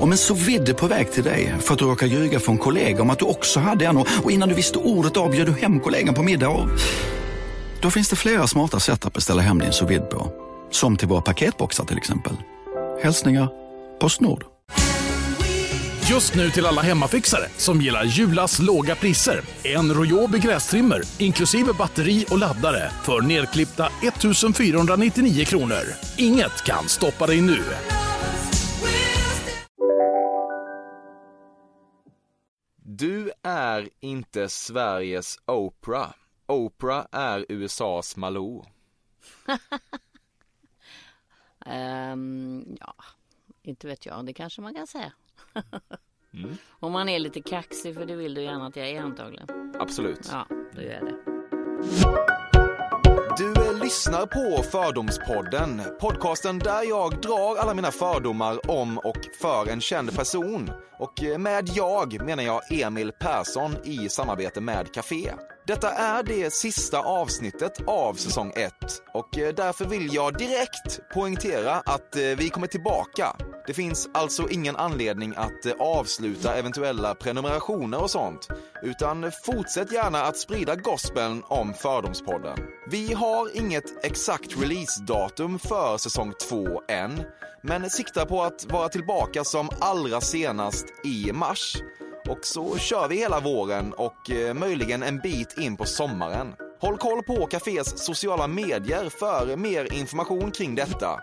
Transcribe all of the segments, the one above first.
Om en så vidde på väg till dig för att du råkar ljuga från kollega om att du också hade en och innan du visste ordet av bjöd du hem kollegan på middag och... Då finns det flera smarta sätt att beställa hem din sous på. Som till våra paketboxar till exempel. Hälsningar Postnord. Just nu till alla hemmafixare som gillar Julas låga priser. En Royobi grästrimmer inklusive batteri och laddare för nedklippta 1 499 kronor. Inget kan stoppa dig nu. Du är inte Sveriges Oprah. Oprah är USAs Malou. um, ja, inte vet jag. Det kanske man kan säga. mm. Om man är lite kaxig, för det vill du gärna att jag är antagligen. Absolut. Ja, då gör jag det. Du lyssnar på Fördomspodden, podcasten där jag drar alla mina fördomar om och för en känd person. Och med jag menar jag Emil Persson i samarbete med Café. Detta är det sista avsnittet av säsong 1 och eh, därför vill jag direkt poängtera att eh, vi kommer tillbaka. Det finns alltså ingen anledning att eh, avsluta eventuella prenumerationer och sånt, utan fortsätt gärna att sprida gospeln om Fördomspodden. Vi har inget exakt releasedatum för säsong 2 än, men siktar på att vara tillbaka som allra senast i mars. Och så kör vi hela våren och eh, möjligen en bit in på sommaren. Håll koll på Cafés sociala medier för mer information kring detta.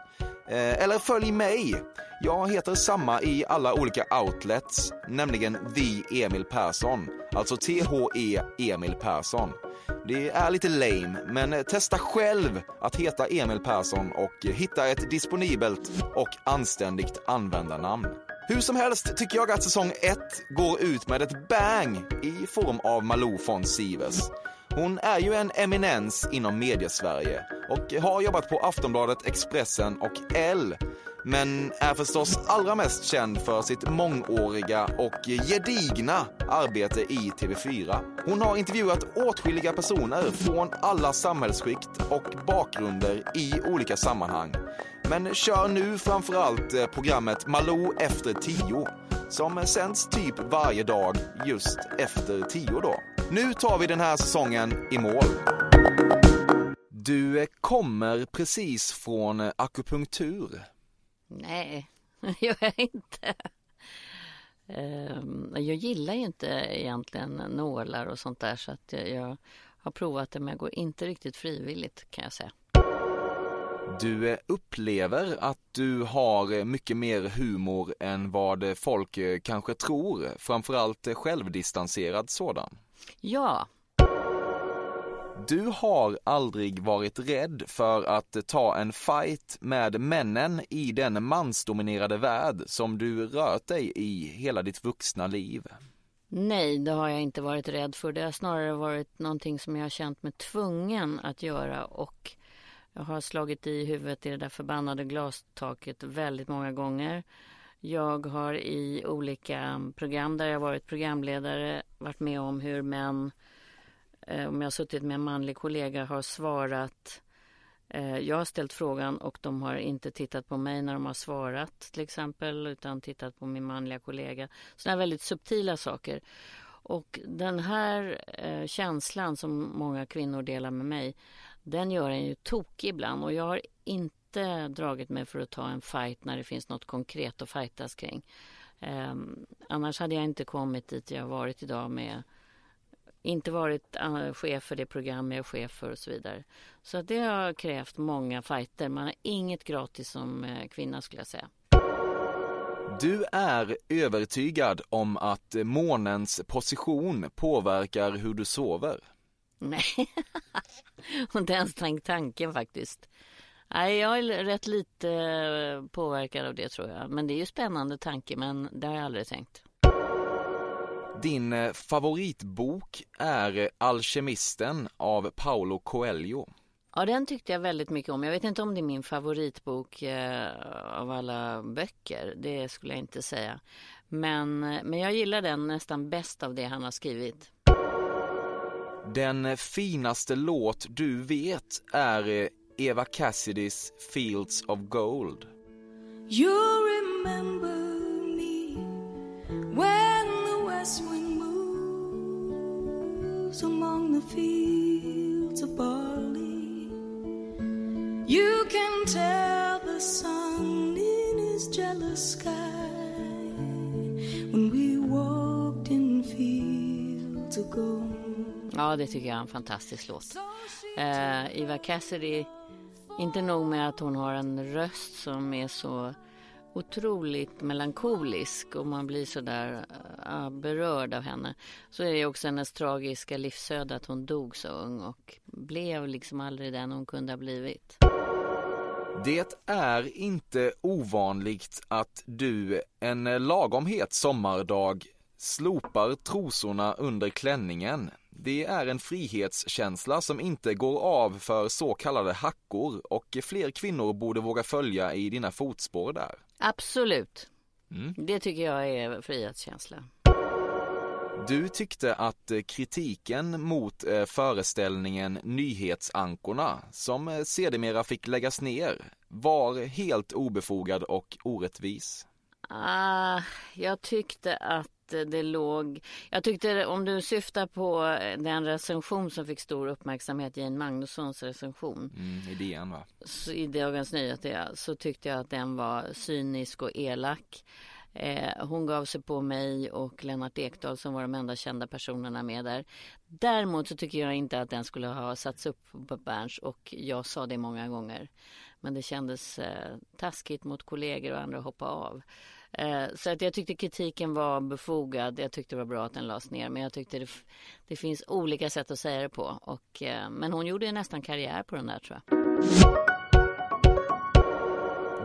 Eh, eller följ mig. Jag heter samma i alla olika outlets, nämligen The Emil Persson. Alltså THE Emil Persson. Det är lite lame, men eh, testa själv att heta Emil Persson och hitta ett disponibelt och anständigt användarnamn. Hur som helst tycker jag att säsong 1 går ut med ett bang i form av Malou von Sivers. Hon är ju en eminens inom mediesverige och har jobbat på Aftonbladet, Expressen och L men är förstås allra mest känd för sitt mångåriga och gedigna arbete i TV4. Hon har intervjuat åtskilliga personer från alla samhällsskikt och bakgrunder i olika sammanhang. Men kör nu framförallt eh, programmet Malou efter tio som sänds typ varje dag just efter tio då. Nu tar vi den här säsongen i mål. Du eh, kommer precis från eh, akupunktur. Nej, det gör jag inte. Ehm, jag gillar ju inte egentligen nålar och sånt där så att jag har provat det men jag går inte riktigt frivilligt kan jag säga. Du upplever att du har mycket mer humor än vad folk kanske tror, framförallt självdistanserad sådan. Ja, du har aldrig varit rädd för att ta en fight med männen i den mansdominerade värld som du rört dig i hela ditt vuxna liv. Nej, det har jag inte varit rädd för. Det har snarare varit någonting som jag har känt mig tvungen att göra och jag har slagit i huvudet i det där förbannade glastaket väldigt många gånger. Jag har i olika program där jag varit programledare varit med om hur män Eh, om jag har suttit med en manlig kollega har svarat eh, jag har ställt frågan och de har inte tittat på mig när de har svarat till exempel utan tittat på min manliga kollega. Sådana väldigt subtila saker. Och den här eh, känslan som många kvinnor delar med mig den gör en ju tokig ibland och jag har inte dragit mig för att ta en fight när det finns något konkret att fightas kring. Eh, annars hade jag inte kommit dit jag varit idag med inte varit eh, chef för det program jag är chef för och så vidare. Så det har krävt många fighter. Man har inget gratis som eh, kvinna skulle jag säga. Du är övertygad om att månens position påverkar hur du sover? Nej, inte ens tänkt tanken faktiskt. Nej, jag är rätt lite eh, påverkad av det tror jag. Men det är ju spännande tanke, men det har jag aldrig tänkt. Din eh, favoritbok är Alkemisten av Paolo Coelho. Ja, den tyckte jag väldigt mycket om. Jag vet inte om det är min favoritbok eh, av alla böcker. Det skulle jag inte säga. Men, eh, men jag gillar den nästan bäst av det han har skrivit. Den finaste låt du vet är eh, Eva Cassidys Fields of Gold. You remember me when the west wind moves among the fields of barley. You can tell the sun in his jealous sky when we walked in fields of gold. Ja, det tycker jag är en fantastisk låt. Eh, Eva Cassidy, inte nog med att hon har en röst som är så otroligt melankolisk och man blir så där uh, berörd av henne. Så är det också hennes tragiska livsöde att hon dog så ung och blev liksom aldrig den hon kunde ha blivit. Det är inte ovanligt att du en lagom het sommardag slopar trosorna under klänningen. Det är en frihetskänsla som inte går av för så kallade hackor och fler kvinnor borde våga följa i dina fotspår där. Absolut. Mm. Det tycker jag är frihetskänsla. Du tyckte att kritiken mot eh, föreställningen Nyhetsankorna, som eh, sedermera fick läggas ner, var helt obefogad och orättvis. Ah, jag tyckte att det låg... Jag tyckte om du syftar på den recension som fick stor uppmärksamhet, Jane Magnussons recension. Mm, I DN va? I Dagens Nyheter ja, så tyckte jag att den var cynisk och elak. Eh, hon gav sig på mig och Lennart Ekdal som var de enda kända personerna med där. Däremot så tycker jag inte att den skulle ha satts upp på Berns och jag sa det många gånger. Men det kändes eh, taskigt mot kollegor och andra att hoppa av. Eh, så att jag tyckte kritiken var befogad. Jag tyckte det var bra att den lades ner. Men jag tyckte det, det finns olika sätt att säga det på. Och, eh, men hon gjorde nästan karriär på den där tror jag.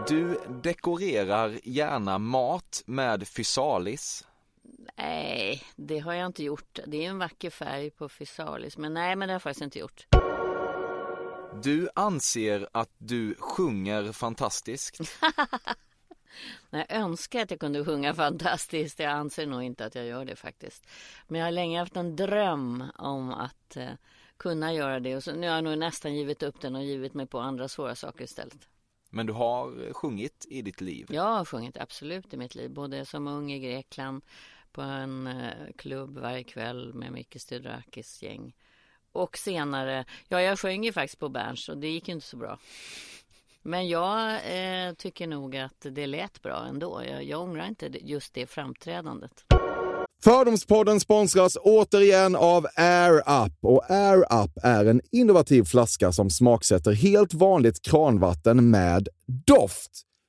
Du dekorerar gärna mat med fysalis. Nej, det har jag inte gjort. Det är en vacker färg på fysalis. Men nej, men det har jag faktiskt inte gjort. Du anser att du sjunger fantastiskt. Jag önskar att jag kunde sjunga fantastiskt. Jag anser nog inte att jag gör det faktiskt. Men jag har länge haft en dröm om att eh, kunna göra det. Och så, nu har jag nog nästan givit upp den och givit mig på andra svåra saker istället. Men du har sjungit i ditt liv? Jag har sjungit absolut i mitt liv. Både som ung i Grekland på en eh, klubb varje kväll med Micke Stydrakis gäng. Och senare, ja jag sjöng ju faktiskt på Berns och det gick ju inte så bra. Men jag eh, tycker nog att det lät bra ändå. Jag, jag ångrar inte just det framträdandet. Fördomspodden sponsras återigen av Air Up. Och Air Up är en innovativ flaska som smaksätter helt vanligt kranvatten med doft.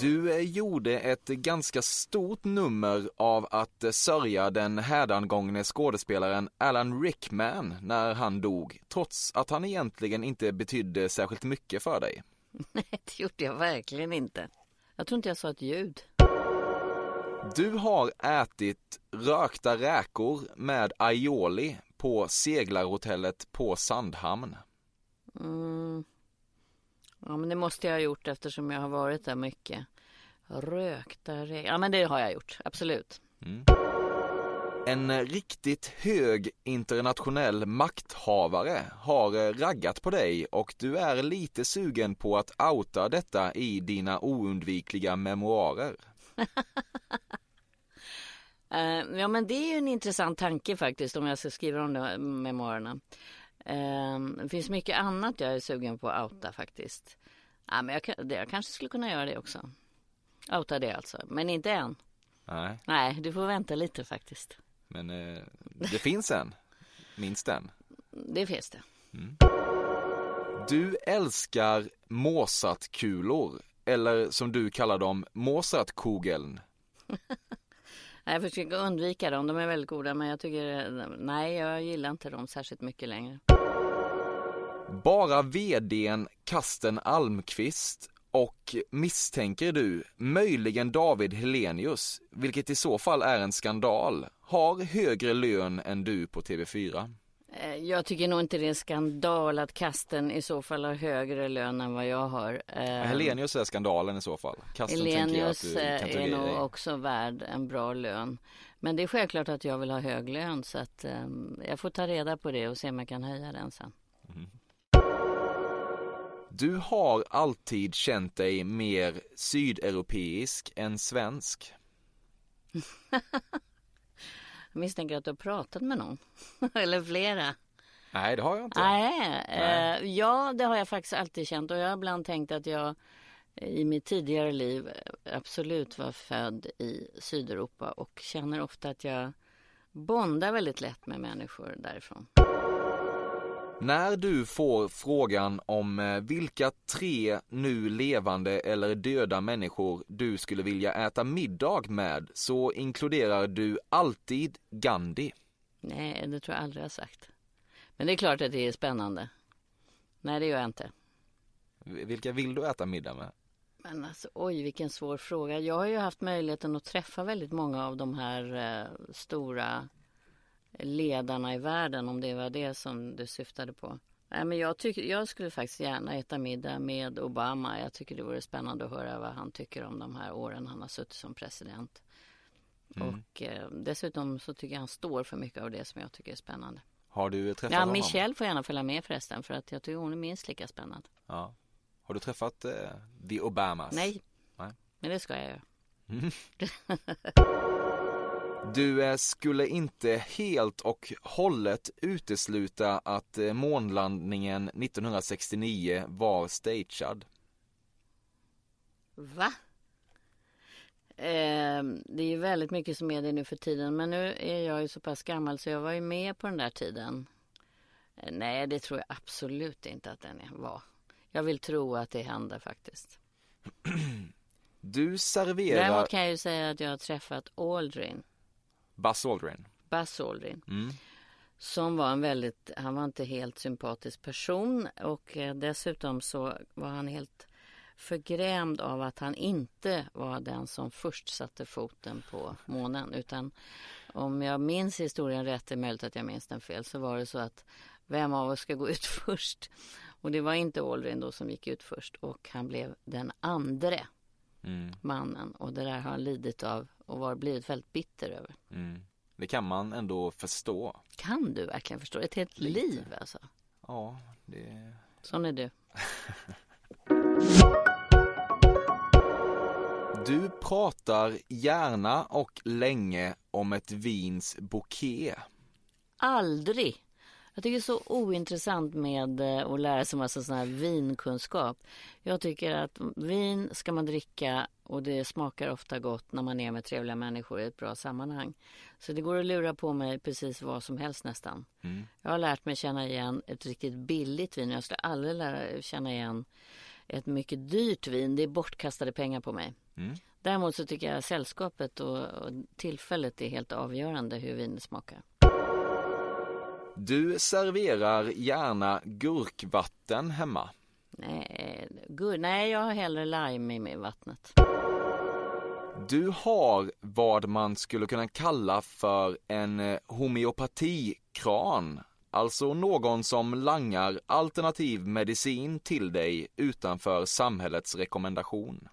Du eh, gjorde ett ganska stort nummer av att eh, sörja den hädangångne skådespelaren Alan Rickman när han dog, trots att han egentligen inte betydde särskilt mycket för dig. Nej, det gjorde jag verkligen inte. Jag tror inte jag sa ett ljud. Du har ätit rökta räkor med aioli på seglarhotellet på Sandhamn. Mm. Ja, men det måste jag ha gjort eftersom jag har varit där mycket. Rökta rä... Ja, men det har jag gjort. Absolut. En riktigt hög internationell makthavare har eh, raggat på dig och du är lite sugen på att outa detta i dina oundvikliga memoarer. Eh, ja, men det är ju en intressant tanke faktiskt om jag ska skriva de där memoarerna. Eh, det finns mycket annat jag är sugen på att outa faktiskt. Ja, men jag, jag kanske skulle kunna göra det också. Outa det alltså, men inte än. Nej, Nej, du får vänta lite faktiskt. men eh, det finns en. Minst en. Det finns det. Du älskar Mozartkulor, eller som du kallar dem, Mozartkugeln. Jag försöker undvika dem. De är väldigt goda men jag tycker, nej jag gillar inte dem särskilt mycket längre. Bara vdn Kasten Almqvist och misstänker du möjligen David Helenius, vilket i så fall är en skandal, har högre lön än du på TV4? Eh, jag tycker nog inte det är en skandal att Kasten i så fall har högre lön än vad jag har. Ja, Helenius är skandalen i så fall. Kasten Helenius kan är nog dig. också värd en bra lön. Men det är självklart att jag vill ha hög lön så att um, jag får ta reda på det och se om jag kan höja den sen. Du har alltid känt dig mer sydeuropeisk än svensk. Jag misstänker att du har pratat med någon. Eller flera. Nej, det har jag inte. Nej, Nej. eh, ja det har jag faktiskt alltid känt och jag har ibland tänkt att jag i mitt tidigare liv absolut var född i Sydeuropa och känner ofta att jag bondar väldigt lätt med människor därifrån. När du får frågan om eh, vilka tre nu levande eller döda människor du skulle vilja äta middag med så inkluderar du alltid Gandhi. Nej, det tror jag aldrig jag har sagt. Men det är klart att det är spännande. Nej, det gör jag inte. Vilka vill du äta middag med? Men alltså, oj, vilken svår fråga. Jag har ju haft möjligheten att träffa väldigt många av de här eh, stora ledarna i världen, om det var det som du syftade på. Nej, men jag, tycker, jag skulle faktiskt gärna äta middag med Obama. Jag tycker det vore spännande att höra vad han tycker om de här åren han har suttit som president. Mm. Och eh, dessutom så tycker jag han står för mycket av det som jag tycker är spännande. Har du träffat Ja, honom? Michelle får gärna följa med förresten för att jag tycker hon är minst lika spännande. Ja. Har du träffat eh, The Obamas? Nej, Nej. men det ska jag göra. Du eh, skulle inte helt och hållet utesluta att eh, månlandningen 1969 var stagead. Va? Eh, det är ju väldigt mycket som är det nu för tiden. Men nu är jag ju så pass gammal så jag var ju med på den där tiden. Eh, nej, det tror jag absolut inte att den var. Jag vill tro att det hände faktiskt. Du serverar Däremot kan jag ju säga att jag har träffat Aldrin, Buzz Aldrin. Buzz Aldrin. Mm. Som var en väldigt, han var inte helt sympatisk person och eh, dessutom så var han helt förgrämd av att han inte var den som först satte foten på månen utan om jag minns historien rätt, det är möjligt att jag minns den fel, så var det så att vem av oss ska gå ut först? Och det var inte Aldrin då som gick ut först och han blev den andre Mm. mannen och det där har han lidit av och var blivit väldigt bitter över. Mm. Det kan man ändå förstå. Kan du verkligen förstå? Ett helt Lite. liv alltså. Ja, det... Sån är du. Du pratar gärna och länge om ett vins bouquet. Aldrig. Jag tycker det är så ointressant med eh, att lära sig massa sån här vinkunskap. Jag tycker att vin ska man dricka och det smakar ofta gott när man är med trevliga människor i ett bra sammanhang. Så det går att lura på mig precis vad som helst nästan. Mm. Jag har lärt mig känna igen ett riktigt billigt vin. Jag skulle aldrig lära känna igen ett mycket dyrt vin. Det är bortkastade pengar på mig. Mm. Däremot så tycker jag sällskapet och, och tillfället är helt avgörande hur vinet smakar. Du serverar gärna gurkvatten hemma. Nej, nej, jag har hellre lime i med vattnet. Du har vad man skulle kunna kalla för en eh, homeopatikran. Alltså någon som langar alternativ medicin till dig utanför samhällets rekommendation.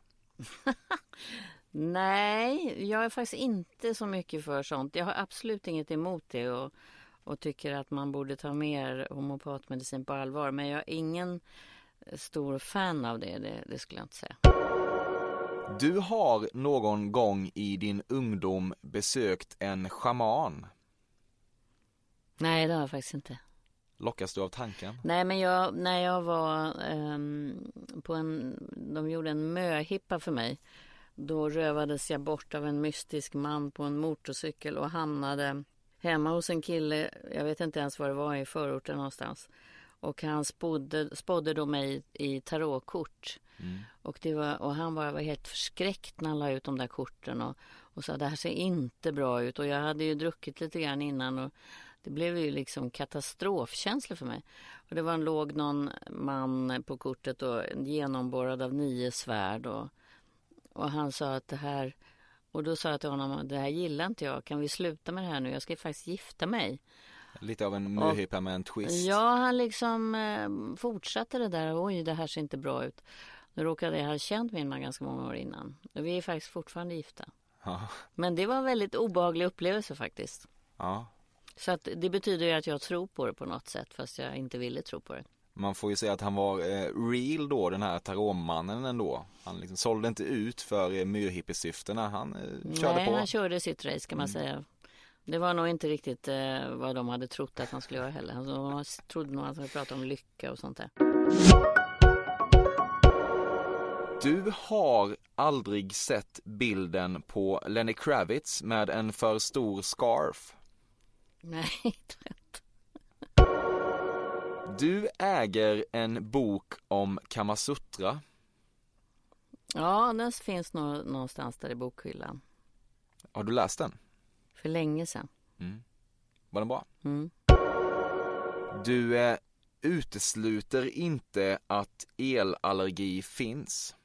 Nej, jag är faktiskt inte så mycket för sånt. Jag har absolut inget emot det och, och tycker att man borde ta mer homopatmedicin på allvar. Men jag är ingen stor fan av det, det, det skulle jag inte säga. Du har någon gång i din ungdom besökt en schaman. Nej, det har jag faktiskt inte. Lockas du av tanken? Nej, men jag, när jag var ehm, på en, de gjorde en möhippa för mig. Då rövades jag bort av en mystisk man på en motorcykel och hamnade hemma hos en kille, jag vet inte ens var det var i förorten någonstans. Och han spådde, spådde då mig i tarotkort. Mm. Och, det var, och han var, var helt förskräckt när han la ut de där korten. Och, och sa det här ser inte bra ut och jag hade ju druckit lite grann innan och det blev ju liksom katastrofkänsla för mig. Och det var en, låg någon man på kortet och genomborrad av nio svärd och, och han sa att det här och då sa jag till honom det här gillar inte jag, kan vi sluta med det här nu? Jag ska faktiskt gifta mig. Lite av en möhippa med en twist. Ja, han liksom eh, fortsatte det där. Oj, det här ser inte bra ut. Nu råkade jag ha känt min man ganska många år innan. Och vi är faktiskt fortfarande gifta. Ja. Men det var en väldigt obehaglig upplevelse faktiskt. ja. Så att det betyder ju att jag tror på det på något sätt fast jag inte ville tro på det. Man får ju säga att han var eh, real då, den här tarotmannen ändå. Han liksom sålde inte ut för eh, myrhippiesyftena, han eh, körde Nej, på. han körde sitt race kan man säga. Det var nog inte riktigt eh, vad de hade trott att han skulle göra heller. Alltså, de trodde nog att han pratade om lycka och sånt där. Du har aldrig sett bilden på Lenny Kravitz med en för stor scarf. Nej, tror jag. Du äger en bok om Kamasutra. Ja, den finns någonstans där i bokhyllan. Har du läst den? För länge sedan. Var den bra? Mm. Du eh, utesluter inte att elallergi finns.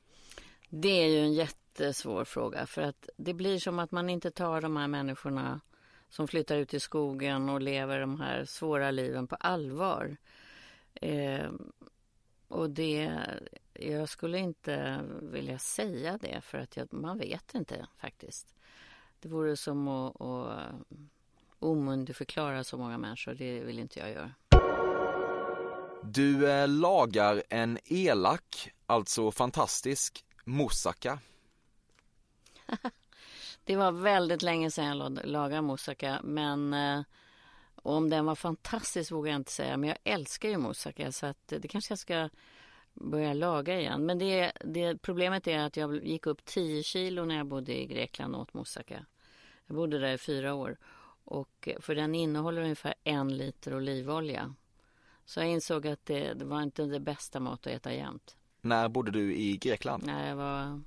Det är ju en jättesvår fråga för att det blir som att man inte tar de här människorna som flyttar ut i skogen och lever de här svåra liven på allvar. Eh, och det, jag skulle inte vilja säga det för att jag, man vet inte faktiskt. Det vore som att, att omyndigförklara så många människor, det vill inte jag göra. Du eh, lagar en elak, alltså fantastisk, moussaka. Det var väldigt länge sedan jag lag- lagade moussaka, men eh, om den var fantastisk vågar jag inte säga. Men jag älskar ju moussaka, så att det kanske jag ska börja laga igen. Men det, det, problemet är att jag gick upp 10 kilo när jag bodde i Grekland och åt moussaka. Jag bodde där i fyra år. Och eh, för den innehåller ungefär en liter olivolja. Så jag insåg att det, det var inte det bästa mat att äta jämt. När bodde du i Grekland? När jag var...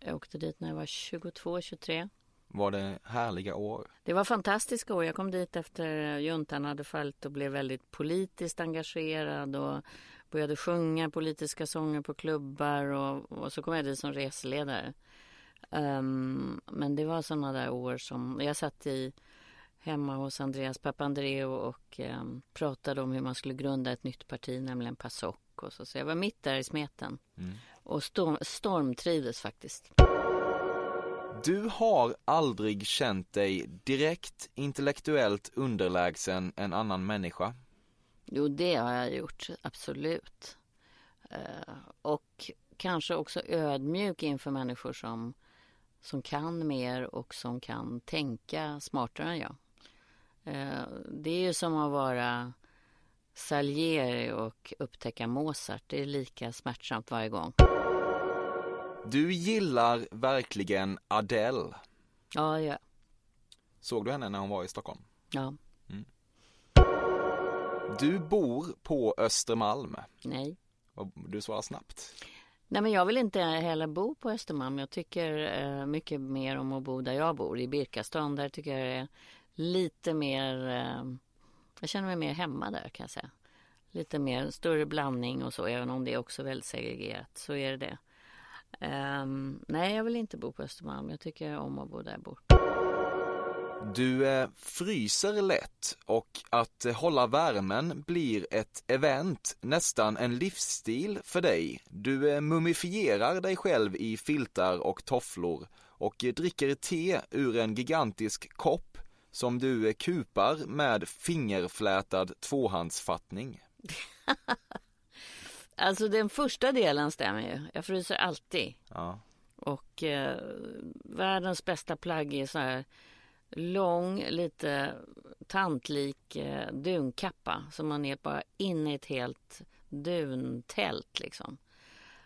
Jag åkte dit när jag var 22, 23. Var det härliga år? Det var fantastiska år. Jag kom dit efter juntan hade fallit och blev väldigt politiskt engagerad och började sjunga politiska sånger på klubbar och, och så kom jag dit som reseledare. Ehm, men det var sådana där år som jag satt i hemma hos Andreas Papandreou och ehm, pratade om hur man skulle grunda ett nytt parti, nämligen PASOK. Och så. så jag var mitt där i smeten och storm, stormtrivdes faktiskt. Du har aldrig känt dig direkt intellektuellt underlägsen en annan människa. Jo, det har jag gjort, absolut. Eh, och kanske också ödmjuk inför människor som, som kan mer och som kan tänka smartare än jag. Eh, det är ju som att vara Salieri och upptäcka Mozart. Det är lika smärtsamt varje gång. Du gillar verkligen Adele. Ja, ja. Såg du henne när hon var i Stockholm? ja. Du bor på Östermalm. Nej. Du svarar snabbt. Nej, men jag vill inte heller bo på Östermalm. Jag tycker eh, mycket mer om att bo där jag bor, i Birkastan. Där tycker jag det är lite mer... Eh, jag känner mig mer hemma där kan jag säga. Lite mer, större blandning och så, även om det är också väldigt segregerat. Så är det det. Ehm, nej, jag vill inte bo på Östermalm. Jag tycker om att bo där jag bor. Du eh, fryser lätt och att eh, hålla värmen blir ett event, nästan en livsstil för dig. Du eh, mumifierar dig själv i filtar och tofflor och dricker te ur en gigantisk kopp som du eh, kupar med fingerflätad tvåhandsfattning. Alltså den första delen stämmer ju. Jag fryser alltid. Ja. Och eh, världens bästa plagg är så här lång, lite tantlik eh, dunkappa som man är bara inne i ett helt duntält liksom.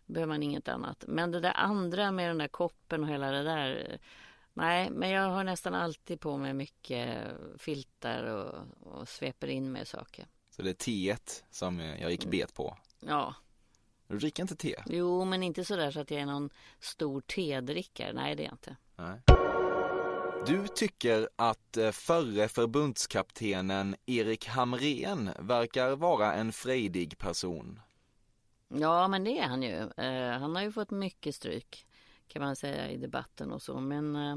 Behöver man inget annat. Men det där andra med den där koppen och hela det där. Nej, men jag har nästan alltid på mig mycket filtar och, och sveper in med saker. Så det är teet som jag gick bet på. Ja, Du dricker inte te? Jo, men inte sådär så att jag är någon stor tedrickare. Nej, det är jag inte. Nej. Du tycker att eh, förre förbundskaptenen Erik Hamrén verkar vara en frejdig person. Ja, men det är han ju. Eh, han har ju fått mycket stryk kan man säga i debatten och så. Men, eh,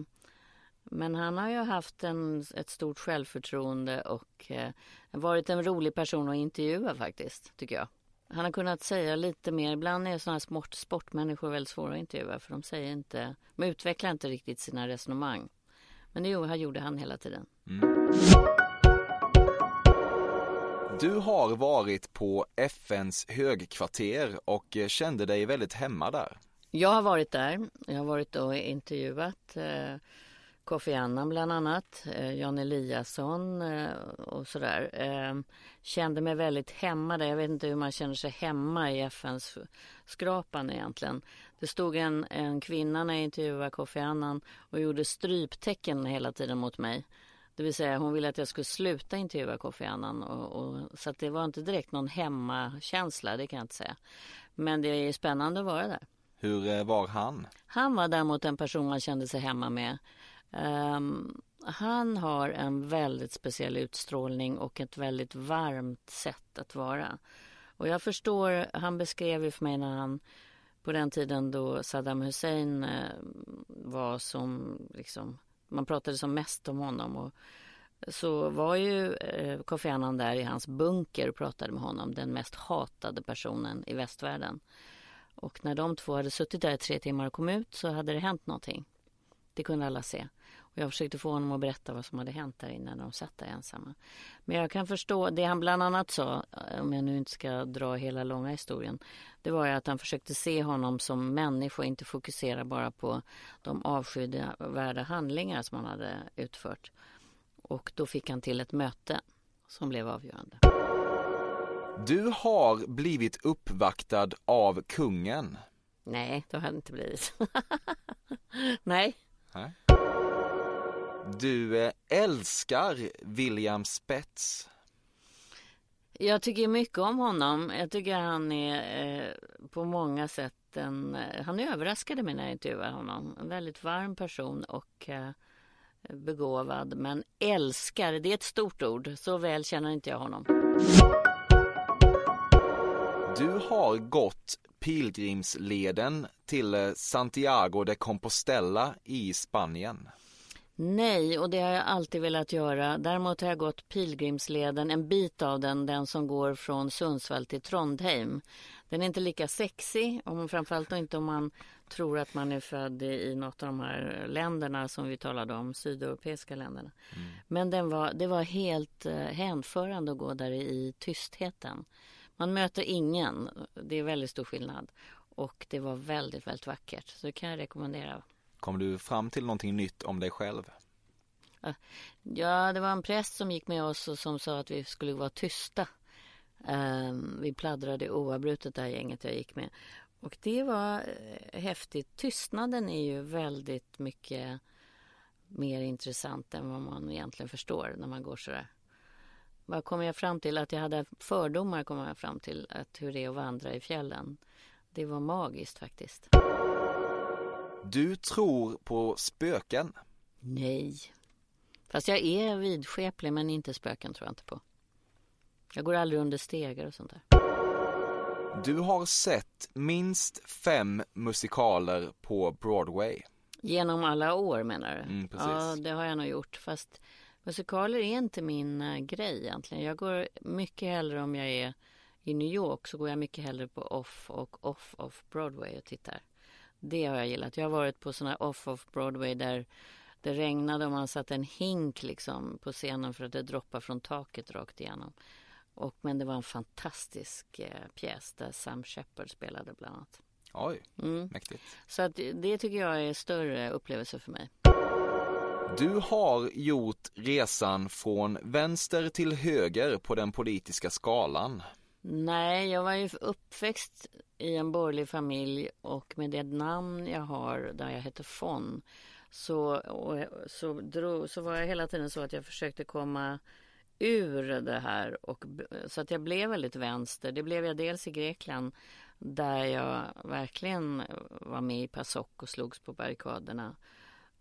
men han har ju haft en, ett stort självförtroende och eh, varit en rolig person att intervjua faktiskt, tycker jag. Han har kunnat säga lite mer. Ibland är sådana här sport, sportmänniskor väldigt svåra att intervjua för de säger inte, de utvecklar inte riktigt sina resonemang. Men det gjorde han hela tiden. Mm. Du har varit på FNs högkvarter och kände dig väldigt hemma där. Jag har varit där. Jag har varit och intervjuat eh, Kofi Annan bland annat, eh, Jan Eliasson eh, och sådär. Eh, kände mig väldigt hemma där. Jag vet inte hur man känner sig hemma i FNs skrapan egentligen. Det stod en, en kvinna när jag intervjuade Kofi Annan och gjorde stryptecken hela tiden mot mig. Det vill säga hon ville att jag skulle sluta intervjua Kofi Annan. Och, och, så det var inte direkt någon hemmakänsla, det kan jag inte säga. Men det är spännande att vara där. Hur var han? Han var däremot en person man kände sig hemma med. Um, han har en väldigt speciell utstrålning och ett väldigt varmt sätt att vara. Och jag förstår, han beskrev ju för mig när han på den tiden då Saddam Hussein eh, var som liksom, man pratade som mest om honom och så var ju eh, Kofi Annan där i hans bunker och pratade med honom, den mest hatade personen i västvärlden. Och när de två hade suttit där i tre timmar och kom ut så hade det hänt någonting. Det kunde alla se. Och jag försökte få honom att berätta vad som hade hänt där inne när de satt där ensamma. Men jag kan förstå, det han bland annat sa, om jag nu inte ska dra hela långa historien, det var ju att han försökte se honom som människa och inte fokusera bara på de avskyvärda handlingar som han hade utfört. Och då fick han till ett möte som blev avgörande. Du har blivit uppvaktad av kungen. Nej, det har jag inte blivit. Nej. Nej. Du eh, älskar William Spets. Jag tycker mycket om honom. Jag tycker han är eh, på många sätt en... Eh, han överraskade mig när jag intervjuade honom. En väldigt varm person och eh, begåvad. Men älskar, det är ett stort ord. Så väl känner inte jag honom. Du har gått pilgrimsleden till eh, Santiago de Compostela i Spanien. Nej, och det har jag alltid velat göra. Däremot har jag gått pilgrimsleden, en bit av den, den som går från Sundsvall till Trondheim. Den är inte lika sexig, om, framförallt inte om man tror att man är född i något av de här länderna som vi talade om, sydeuropeiska länderna. Mm. Men den var, det var helt eh, hänförande att gå där i tystheten. Man möter ingen. Det är väldigt stor skillnad. Och det var väldigt, väldigt vackert. Så det kan jag rekommendera. Kom du fram till någonting nytt om dig själv? Ja, det var en präst som gick med oss och som sa att vi skulle vara tysta. Um, vi pladdrade oavbrutet det här gänget jag gick med. Och det var eh, häftigt. Tystnaden är ju väldigt mycket mer intressant än vad man egentligen förstår när man går sådär. Vad kom jag fram till? Att jag hade fördomar kom jag fram till att hur det är att vandra i fjällen. Det var magiskt faktiskt. Du tror på spöken? Nej. Fast jag är vidskeplig men inte spöken tror jag inte på. Jag går aldrig under stegar och sånt där. Du har sett minst fem musikaler på Broadway. Genom alla år menar du? Mm, precis. Ja, det har jag nog gjort. Fast Musikaler är inte min uh, grej egentligen. Jag går mycket hellre om jag är i New York så går jag mycket hellre på off och off off Broadway och tittar. Det har jag gillat. Jag har varit på sådana off off Broadway där det regnade och man satte en hink liksom på scenen för att det droppade från taket rakt igenom. Och, men det var en fantastisk eh, pjäs där Sam Shepard spelade bland annat. Oj, mm. mäktigt. Så att det tycker jag är större upplevelse för mig. Du har gjort resan från vänster till höger på den politiska skalan. Nej, jag var ju uppväxt i en borgerlig familj och med det namn jag har, där jag heter Fon, så, och, så, drog, så var jag hela tiden så att jag försökte komma ur det här och så att jag blev väldigt vänster. Det blev jag dels i Grekland där jag verkligen var med i PASOK och slogs på barrikaderna.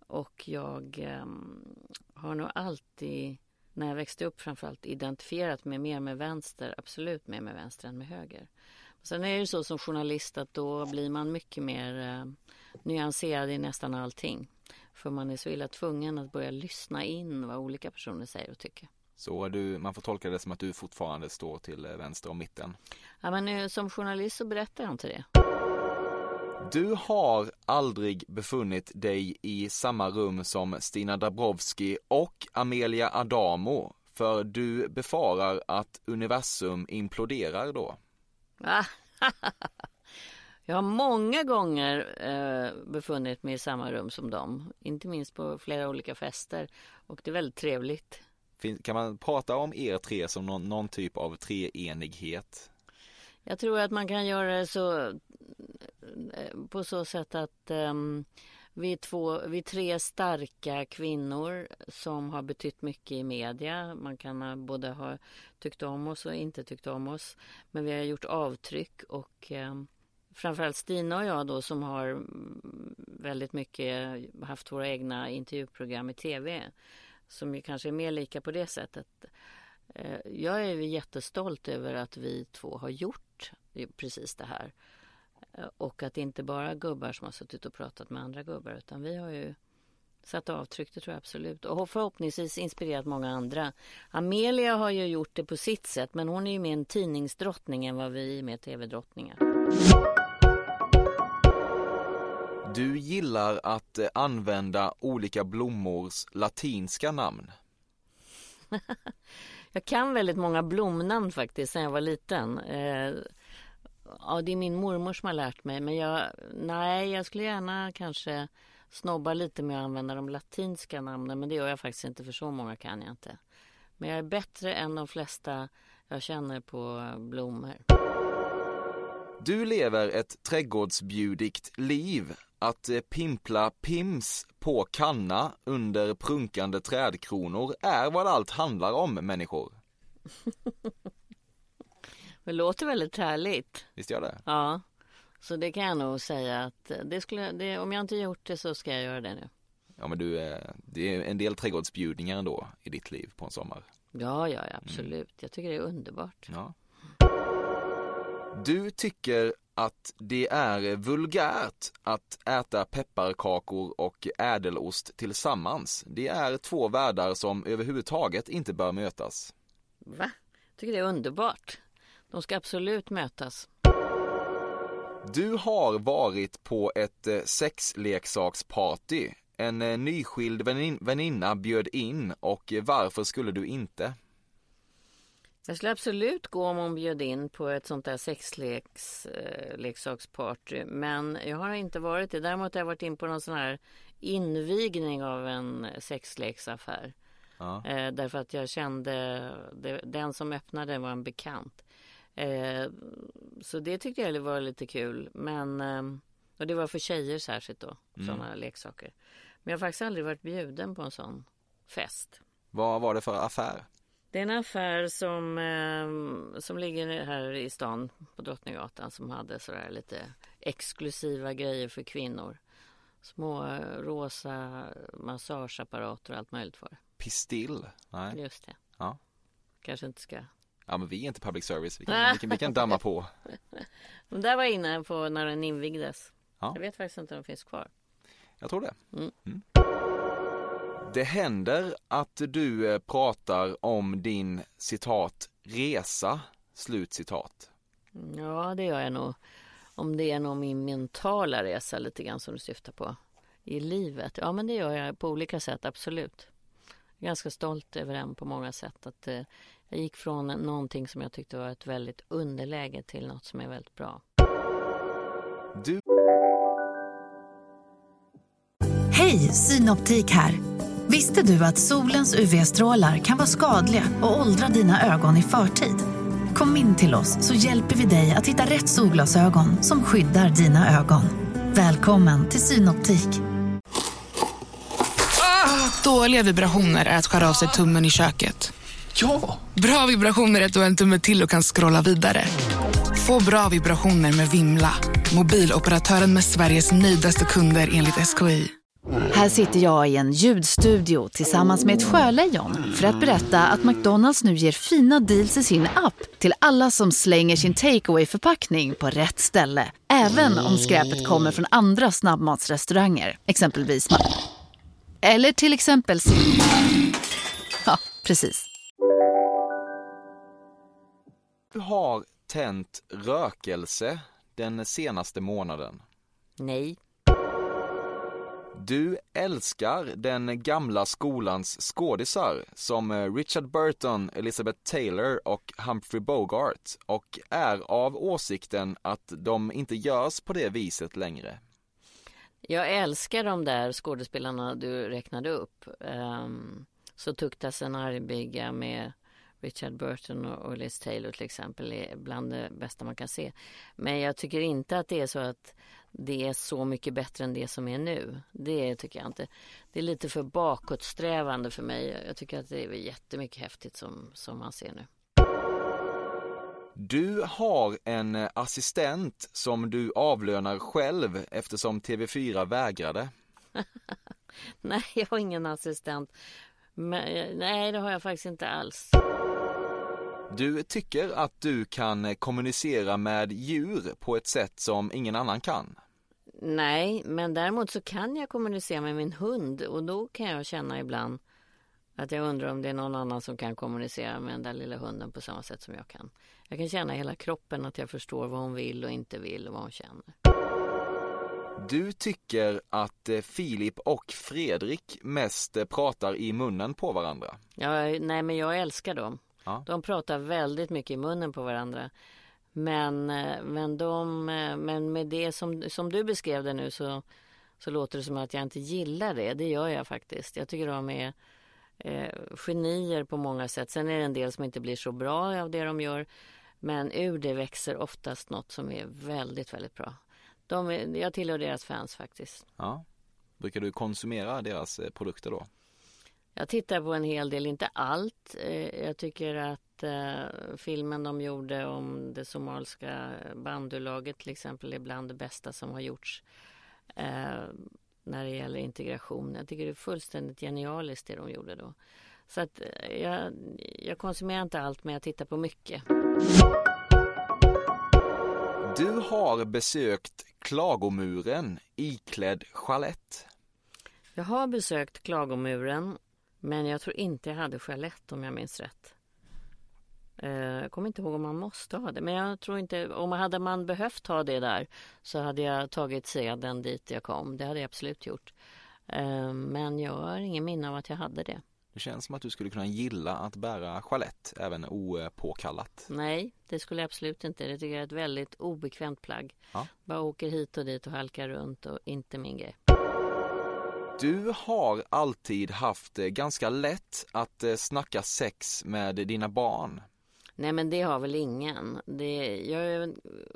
Och jag eh, har nog alltid, när jag växte upp framförallt, identifierat mig mer med vänster, absolut mer med vänster än med höger. Sen är det så som journalist att då blir man mycket mer eh, nyanserad i nästan allting. För man är så illa tvungen att börja lyssna in vad olika personer säger och tycker. Så du, man får tolka det som att du fortfarande står till eh, vänster om mitten? Ja, men eh, som journalist så berättar jag inte det. Du har aldrig befunnit dig i samma rum som Stina Dabrowski och Amelia Adamo för du befarar att universum imploderar då? Jag har många gånger eh, befunnit mig i samma rum som dem, inte minst på flera olika fester och det är väldigt trevligt. Kan man prata om er tre som någon, någon typ av treenighet? Jag tror att man kan göra det så Eh, på så sätt att um, vi är, två, vi är tre starka kvinnor som har betytt mycket i media. Man kan både ha tyckt om oss och inte tyckt om oss. Men vi har gjort avtryck och um, framförallt Stina och jag då som har mm, väldigt mycket haft våra egna intervjuprogram i tv. Som ju kanske är mer lika på det sättet. Eh, jag är jättestolt över att vi två har gjort precis det här. Eh, och att det inte bara gubbar som har suttit och pratat med andra gubbar utan vi har ju satt avtryck, det tror jag absolut. Och förhoppningsvis inspirerat många andra. Amelia har ju gjort det på sitt sätt men hon är ju mer en tidningsdrottning än vad vi är med tv-drottningar. Du gillar att eh, använda olika blommors latinska namn. jag kan väldigt många blomnamn faktiskt sen jag var liten. Ja, det är min mormor som har lärt mig. Men jag, nej, jag skulle gärna kanske snobba lite med att använda de latinska namnen. Men det gör jag faktiskt inte, för så många kan jag inte. Men jag är bättre än de flesta jag känner på blommor. Du lever ett trädgårdsbjudigt liv. Att eh, pimpla pims på kanna under prunkande trädkronor är vad allt handlar om, människor. Det låter väldigt härligt. Visst gör det? Ja. Så det kan jag nog säga att det skulle, det, om jag inte gjort det så ska jag göra det nu. Ja men du, eh, det är en del trädgårdsbjudningar ändå i ditt liv på en sommar. Ja, ja, absolut. Mm. Jag tycker det är underbart. Ja. Du tycker att det är vulgärt att äta pepparkakor och ädelost tillsammans. Det är två världar som överhuvudtaget inte bör mötas. Va? Jag tycker det är underbart. De ska absolut mötas. Du har varit på ett eh, sexleksaksparty. En eh, nyskild väninna bjöd in och varför skulle du inte? Jag skulle absolut gå om hon bjöd in på ett sånt där sexleksaksparty. Eh, Men jag har inte varit det. Däremot har jag varit in på någon sån här invigning av en sexleksaffär. Ja. därför att jag kände, den som öppnade var en bekant. Eh, så det tyckte jag var lite kul. Men, eh, och det var för tjejer särskilt då, mm. sådana leksaker. Men jag har faktiskt aldrig varit bjuden på en sån fest. Vad var det för affär? Det är en affär som, eh, som ligger här i stan på Drottninggatan som hade sådär lite exklusiva grejer för kvinnor. Små eh, rosa massageapparater och allt möjligt för. Pistill? Nej. Just det. Ja. Kanske inte ska Ja men vi är inte public service, vi kan, vi kan, vi kan damma på. De där var inne på när den invigdes. Ja. Jag vet faktiskt inte om de finns kvar. Jag tror det. Mm. Mm. Det händer att du eh, pratar om din citat resa, slutcitat. Ja, det gör jag nog. Om det är nog min mentala resa lite grann som du syftar på i livet. Ja, men det gör jag på olika sätt, absolut. Jag är ganska stolt över den på många sätt. Att eh, jag gick från någonting som jag tyckte var ett väldigt underläge till något som är väldigt bra. Du... Hej, Synoptik här. Visste du att solens UV-strålar kan vara skadliga och åldra dina ögon i förtid? Kom in till oss så hjälper vi dig att hitta rätt solglasögon som skyddar dina ögon. Välkommen till Synoptik. Ah, dåliga vibrationer är att skära av sig tummen i köket. Ja! Bra vibrationer är att du har en tumme till och kan scrolla vidare. Få bra vibrationer med Vimla. Mobiloperatören med Sveriges nöjdaste kunder enligt SKI. Här sitter jag i en ljudstudio tillsammans med ett sjölejon för att berätta att McDonalds nu ger fina deals i sin app till alla som slänger sin takeaway förpackning på rätt ställe. Även om skräpet kommer från andra snabbmatsrestauranger, exempelvis Eller till exempel Ja, precis. Du har tänt rökelse den senaste månaden. Nej. Du älskar den gamla skolans skådisar som eh, Richard Burton, Elizabeth Taylor och Humphrey Bogart och är av åsikten att de inte görs på det viset längre. Jag älskar de där skådespelarna du räknade upp. Um, så tuktasen Arviga med Richard Burton och Liz Taylor till exempel är bland det bästa man kan se. Men jag tycker inte att det är så att det är så mycket bättre än det som är nu. Det tycker jag inte. Det är lite för bakåtsträvande för mig. Jag tycker att det är jättemycket häftigt som, som man ser nu. Du har en eh, assistent som du avlönar själv eftersom TV4 vägrade. Nej, jag har ingen assistent. Men, nej, det har jag faktiskt inte alls. Du tycker att du kan eh, kommunicera med djur på ett sätt som ingen annan kan. Nej, men däremot så kan jag kommunicera med min hund och då kan jag känna ibland att jag undrar om det är någon annan som kan kommunicera med den där lilla hunden på samma sätt som jag kan. Jag kan känna i hela kroppen att jag förstår vad hon vill och inte vill och vad hon känner. Du tycker att eh, Filip och Fredrik mest eh, pratar i munnen på varandra. Ja, nej, men jag älskar dem. Ja. De pratar väldigt mycket i munnen på varandra. Men, eh, men, de, eh, men med det som, som du beskrev det nu så, så låter det som att jag inte gillar det. Det gör jag faktiskt. Jag tycker de är eh, genier på många sätt. Sen är det en del som inte blir så bra av det de gör. Men ur det växer oftast något som är väldigt, väldigt bra. De är, jag tillhör deras fans faktiskt. Ja. Brukar du konsumera deras eh, produkter då? Jag tittar på en hel del, inte allt. Eh, Jag tycker att eh, filmen de gjorde om det somaliska bandulaget till exempel är bland det bästa som har gjorts eh, när det gäller integration. Jag tycker det är fullständigt genialiskt det de gjorde då. Så att jag, jag konsumerar inte allt men jag tittar på mycket. Du har besökt Klagomuren iklädd chalett. Jag har besökt Klagomuren men jag tror inte jag hade chalett om jag minns rätt. Eh, Jag kommer inte ihåg om man måste ha det, men jag tror inte, om man hade man behövt ha det där så hade jag tagit seden dit jag kom. Det hade jag absolut gjort. Eh, Men jag har ingen minne av att jag hade det. Det känns som att du skulle kunna gilla att bära chalett även opåkallat. Nej, det skulle jag absolut inte. Det tycker jag är ett väldigt obekvämt plagg. Ja. Bara åker hit och dit och halkar runt och inte min grej. Du har alltid haft eh, ganska lätt att eh, snacka sex med dina barn. Nej men det har väl ingen. Det, jag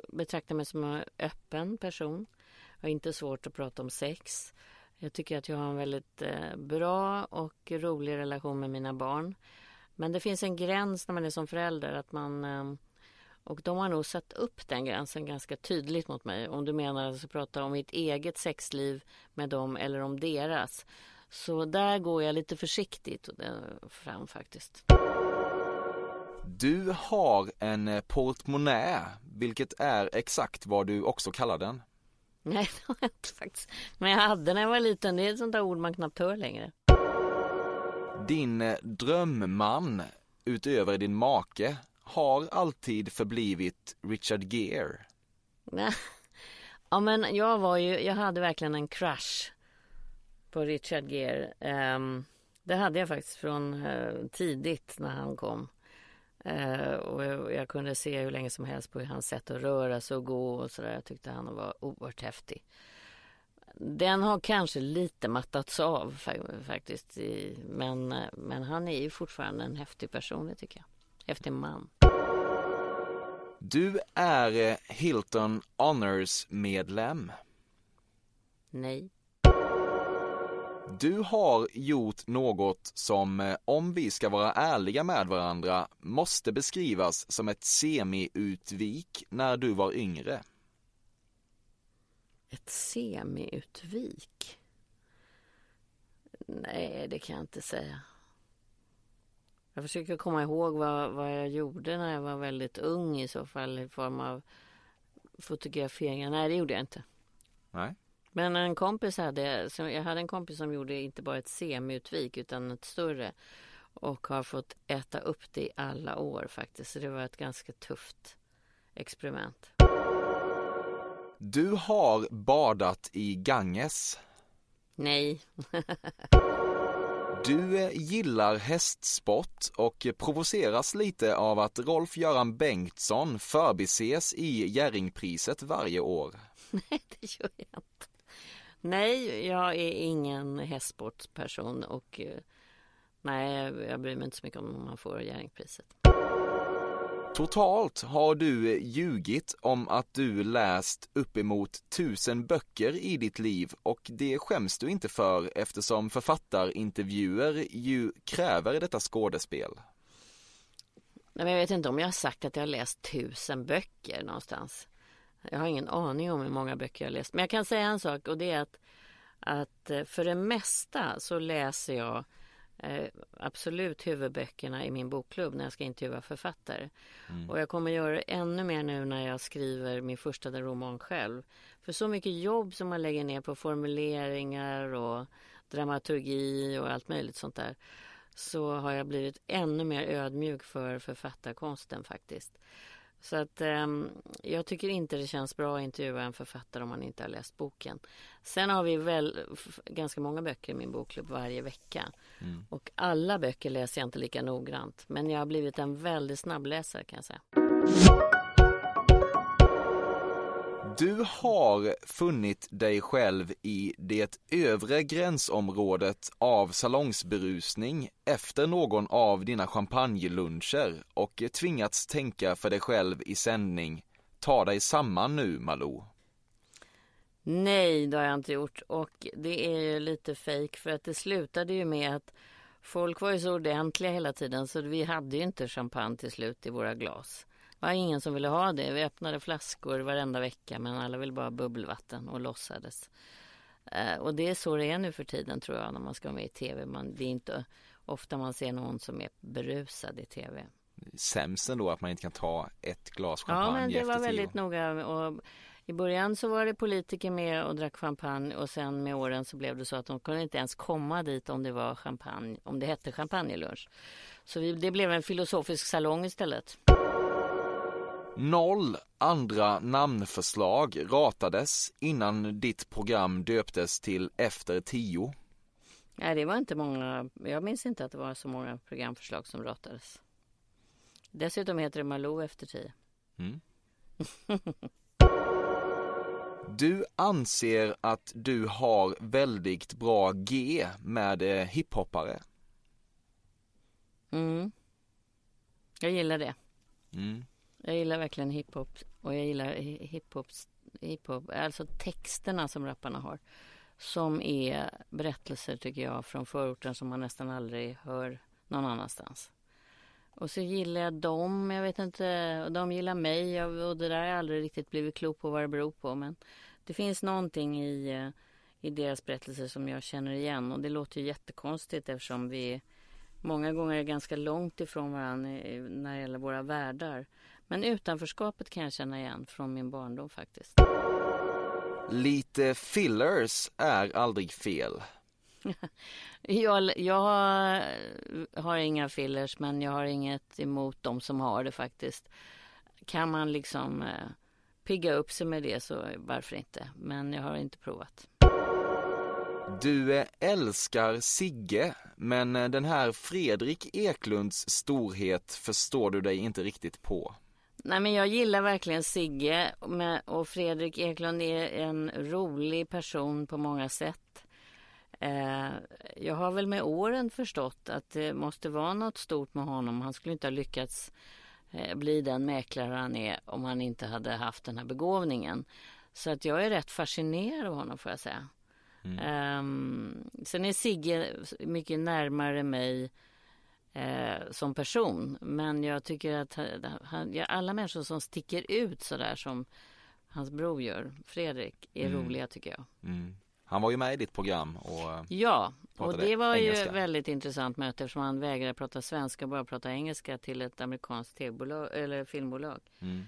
betraktar mig som en öppen person. Jag har inte svårt att prata om sex. Jag tycker att jag har en väldigt eh, bra och rolig relation med mina barn. Men det finns en gräns när man är som förälder att man eh, och de har nog satt upp den gränsen ganska tydligt mot mig. Om du menar att jag ska prata om mitt eget sexliv med dem eller om deras. Så där går jag lite försiktigt fram faktiskt. Du har en eh, portmonnä, vilket är exakt vad du också kallar den. Nej, det har jag inte faktiskt. Men jag hade när jag var liten. Det är ett sånt där ord man knappt hör längre. Din eh, drömman, utöver din make, har alltid förblivit Richard Gere. Ja, men jag var ju, jag hade verkligen en crush på Richard Gere. Um, det hade jag faktiskt från uh, tidigt när han kom. Uh, och jag, jag kunde se hur länge som helst på hans sätt att röra sig och gå och sådär. Jag tyckte han var oerhört häftig. Den har kanske lite mattats av faktiskt. I, men, eh, men han är ju fortfarande en häftig person, det tycker jag. Häftig man. Du är eh, Hilton Honors medlem. Nej. Du har gjort något som, eh, om vi ska vara ärliga med varandra, måste beskrivas som ett semi-utvik när du var yngre. Ett semi-utvik? Nej, det kan jag inte säga. Jag försöker komma ihåg vad, vad jag gjorde när jag var väldigt ung i så fall i form av fotograferingar. Nej, det gjorde jag inte. Nej. Men en kompis hade, jag hade en kompis som gjorde inte bara ett semiutvik utan ett större och har fått äta upp det i alla år faktiskt. Så det var ett ganska tufft experiment. Du har badat i Ganges. Nej. Du gillar hästsport och provoceras lite av att Rolf-Göran Bengtsson förbises i Jerringpriset varje år. Nej, det gör jag inte. Nej, jag är ingen hästsportsperson och eh, nej, jag bryr mig inte så mycket om man får Jerringpriset. Totalt har du eh, ljugit om att du läst uppemot tusen böcker i ditt liv och det skäms du inte för eftersom författarintervjuer ju kräver detta skådespel. Nej, men jag vet inte om jag har sagt att jag har läst tusen böcker någonstans. Jag har ingen aning om hur många böcker jag har läst. Men jag kan säga en sak och det är att, att eh, för det mesta så läser jag eh, absolut huvudböckerna i min bokklubb när jag ska intervjua författare. Mm. Och jag kommer göra det ännu mer nu när jag skriver min första roman själv. För så mycket jobb som man lägger ner på formuleringar och dramaturgi och allt möjligt sånt där så har jag blivit ännu mer ödmjuk för författarkonsten faktiskt. Så att um, jag tycker inte det känns bra att intervjua en författare om man inte har läst boken. Sen har vi väl ganska många böcker i min bokklubb varje vecka. Mm. Och alla böcker läser jag inte lika noggrant. Men jag har blivit en väldigt snabbläsare kan jag säga. Du har funnit dig själv i det övre gränsområdet av salongsberusning efter någon av dina champagneluncher och tvingats tänka för dig själv i sändning. Ta dig samman nu, Malou. Nej, det har jag inte gjort och det är ju lite fejk för att det slutade ju med att folk var ju så ordentliga hela tiden så vi hade ju inte champagne till slut i våra glas var ingen som ville ha det. Vi öppnade flaskor varenda vecka men alla ville bara ha bubbelvatten och låtsades. Eh, och det är så det är nu för tiden tror jag när man ska vara med i tv. Man, det är inte ofta man ser någon som är berusad i tv. Sämst ändå att man inte kan ta ett glas champagne Ja men det var väldigt noga. Och I början så var det politiker med och drack champagne och sen med åren så blev det så att de kunde inte ens komma dit om det var champagne, om det hette champagnelunch. Så vi, det blev en filosofisk salong istället. Noll andra namnförslag ratades innan ditt program döptes till Efter tio. Nej, det var inte många. Jag minns inte att det var så många programförslag som ratades. Dessutom heter det Malou efter tio. Mm. du anser att du har väldigt bra G med eh, hiphoppare. Mm. Jag gillar det. Mm. Jag gillar verkligen hiphop och jag gillar hiphop, hiphop, alltså texterna som rapparna har. Som är berättelser tycker jag från förorten som man nästan aldrig hör någon annanstans. Och så gillar jag dem, jag vet inte, och de gillar mig och det där har jag aldrig riktigt blivit klok på vad det beror på. Men det finns någonting i, eh, i deras berättelser som jag känner igen och det låter ju jättekonstigt eftersom vi många gånger är ganska långt ifrån varandra när det gäller våra världar. Men utanförskapet kan jag känna igen från min barndom faktiskt. Lite fillers är aldrig fel. jag, jag har, har inga fillers men jag har inget emot de som har det faktiskt. Kan man liksom eh, pigga upp sig med det så varför inte. Men jag har inte provat. Du eh, älskar Sigge, men eh, den här Fredrik Eklunds storhet förstår du dig inte riktigt på. Nej, men jag gillar verkligen Sigge och Fredrik Eklund är en rolig person på många sätt. Eh, jag har väl med åren förstått att det måste vara något stort med honom. Han skulle inte ha lyckats eh, bli den mäklare han är om han inte hade haft den här begåvningen. Så att jag är rätt fascinerad av honom får jag säga. Ehm, sen är Sigge mycket närmare mig eh, som person. Men jag tycker att han, ja, alla människor som sticker ut så där som hans bror gör, Fredrik, är Mm. roliga tycker jag. Mm. Han var ju med i ditt program och Ja, och det var ju engelska. ett väldigt intressant möte eftersom han vägrade prata svenska och bara prata engelska till ett amerikanskt tv-bolag eller filmbolag, mm.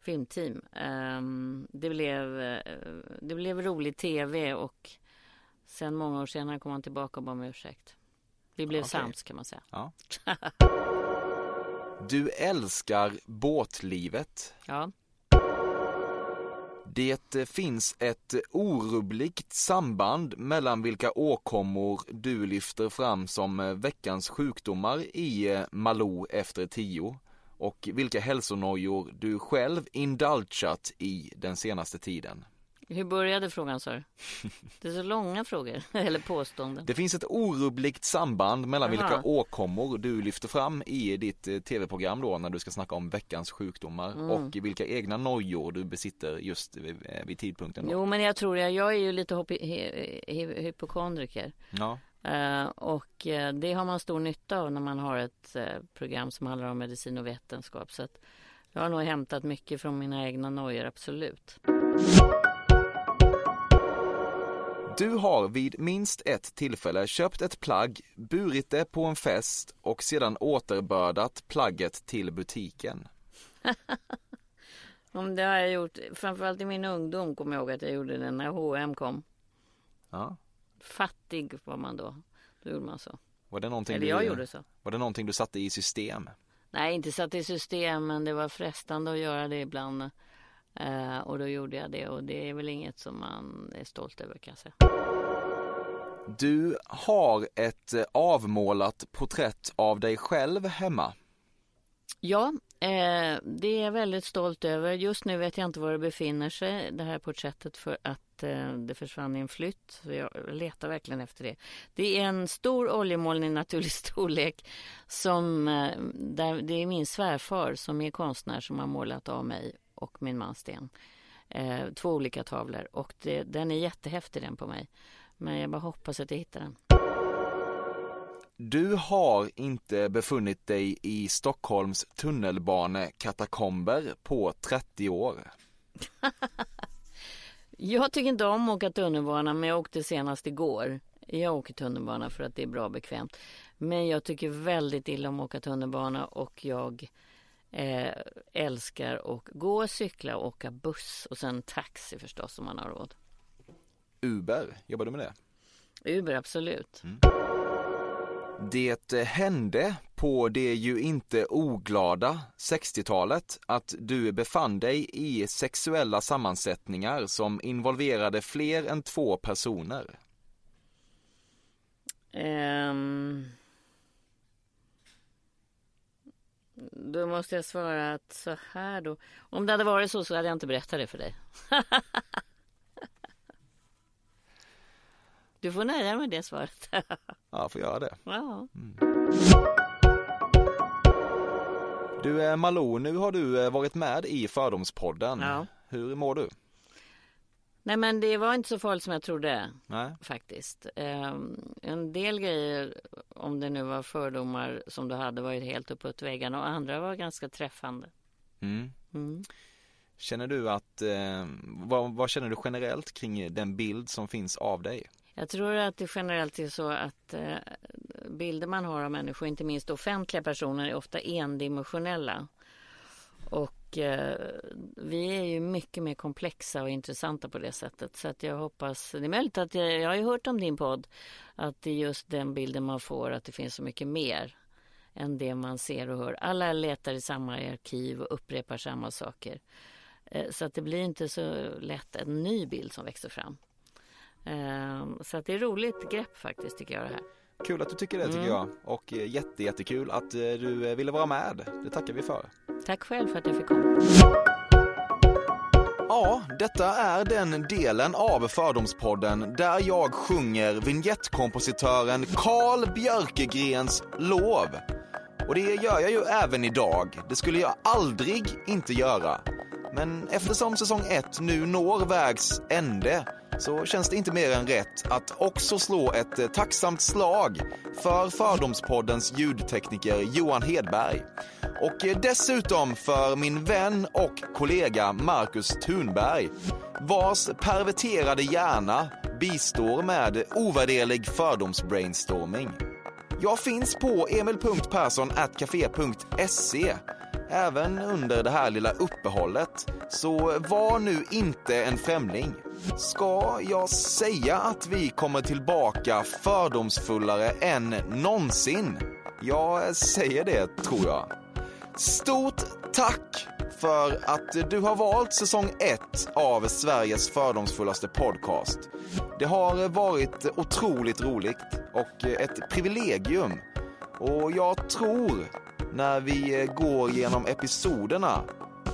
filmteam. Ehm, det, blev, eh, det blev rolig tv och sen många år senare kom han tillbaka och bad om ursäkt. Vi blev Okej. sams kan man säga. Ja. Du älskar båtlivet. Ja. Det finns ett orubbligt samband mellan vilka åkommor du lyfter fram som veckans sjukdomar i Malou efter tio och vilka hälsonojor du själv indulgat i den senaste tiden. Hur började frågan sa du? Det är så långa frågor, eller påståenden. Det finns ett orubbligt samband mellan Aha. vilka åkommor du lyfter fram i ditt eh, tv-program då när du ska snacka om veckans sjukdomar Mm. och vilka egna nojor du besitter just vid, eh, vid tidpunkten då. Jo, men jag tror jag, jag är ju lite hypokondriker. Ja. Eh, och eh, det har man stor nytta av när man har ett eh, program som handlar om medicin och vetenskap. Så att jag har nog hämtat mycket från mina egna nojor, absolut. Du har vid minst ett tillfälle köpt ett plagg, burit det på en fest och sedan återbördat plagget till butiken. Om det har jag gjort, framförallt i min ungdom kommer jag ihåg att jag gjorde det när H&M kom. Ja. Fattig var man då. Då gjorde man så. Var det någonting Eller du, jag gjorde så. Var det någonting du satte i system? Nej, inte satt i system, men det var frestande att göra det ibland. Eh, och då gjorde jag det och det är väl inget som man är stolt över kan jag säga. Du har ett eh, avmålat porträtt av dig själv hemma. Ja, eh, det är jag väldigt stolt över. Just nu vet jag inte var det befinner sig, det här porträttet, för att eh, det försvann i en flytt. Så jag letar verkligen efter det. Det är en stor oljemålning i naturlig storlek. Som, eh, där, det är min svärfar som är konstnär som har målat av mig och min man Sten. Eh, två olika tavlor och det, den är jättehäftig den på mig. Men jag bara hoppas att jag hittar den. Du har inte befunnit dig i Stockholms tunnelbanekatakomber på 30 år. Jag tycker inte om att åka tunnelbana, men jag åkte senast igår. Jag åker tunnelbana för att det är bra och bekvämt. Men jag tycker väldigt illa om att åka tunnelbana och jag eh, älskar att gå, cykla och åka buss. Och sen taxi förstås om man har råd. Uber, jobbar du med det? Uber, absolut. Det eh, hände på det ju inte oglada 60-talet att du befann dig i sexuella sammansättningar som involverade fler än två personer. Ehm, då måste jag svara att så här då. Om det hade varit så så hade jag inte berättat det för dig. du får nöja dig med det svaret. Ja, får göra det. ja. Du eh, Malou, nu har du eh, varit med i Fördomspodden. Ja. Hur mår du? Nej men det var inte så farligt som jag trodde Nej. faktiskt. Ehm, en del grejer, om det nu var fördomar som du hade, var ju helt uppåt väggarna och andra var ganska träffande. Mm. Mm. Känner du att, eh, vad, vad känner du generellt kring den bild som finns av dig? Jag tror att det generellt är så att eh, bilder man har av människor, inte minst offentliga personer, är ofta endimensionella. Och eh, vi är ju mycket mer komplexa och intressanta på det sättet. Så att jag hoppas, det är möjligt att jag, jag har ju hört om din podd, att det är just den bilden man får, att det finns så mycket mer än det man ser och hör. Alla letar i samma arkiv och upprepar samma saker. Eh, så att det blir inte så lätt en ny bild som växer fram. Eh, Så att det är roligt grepp faktiskt tycker jag det här. Kul att du tycker det tycker Mm. jag och eh, jätte, jättekul att eh, du eh, ville vara med. Det tackar vi för. Tack själv för att jag fick komma. Ja, detta är den delen av Fördomspodden där jag sjunger vignettkompositören Carl Björkegrens lov. Och det gör jag ju även idag. Det skulle jag aldrig inte göra. Men eftersom säsong 1 nu når vägs ände så känns det inte mer än rätt att också slå ett eh, tacksamt slag för Fördomspoddens ljudtekniker Johan Hedberg. Och eh, dessutom för min vän och kollega Marcus Thunberg vars perverterade hjärna bistår med ovärderlig fördomsbrainstorming. Jag finns på emil.perssonatcafe.se även under det här lilla uppehållet. Så var nu inte en främling. Ska jag säga att vi kommer tillbaka fördomsfullare än någonsin? Jag säger det, tror jag. Stort tack för att du har valt säsong 1 av Sveriges fördomsfullaste podcast. Det har varit otroligt roligt och ett privilegium. Och jag tror när vi eh, går genom episoderna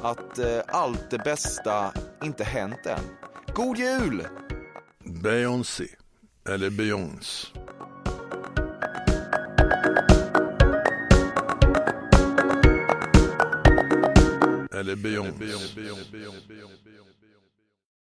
att eh, allt det bästa inte hänt än. God jul! Beyoncé, eller Beyoncé. Eller Beyoncé.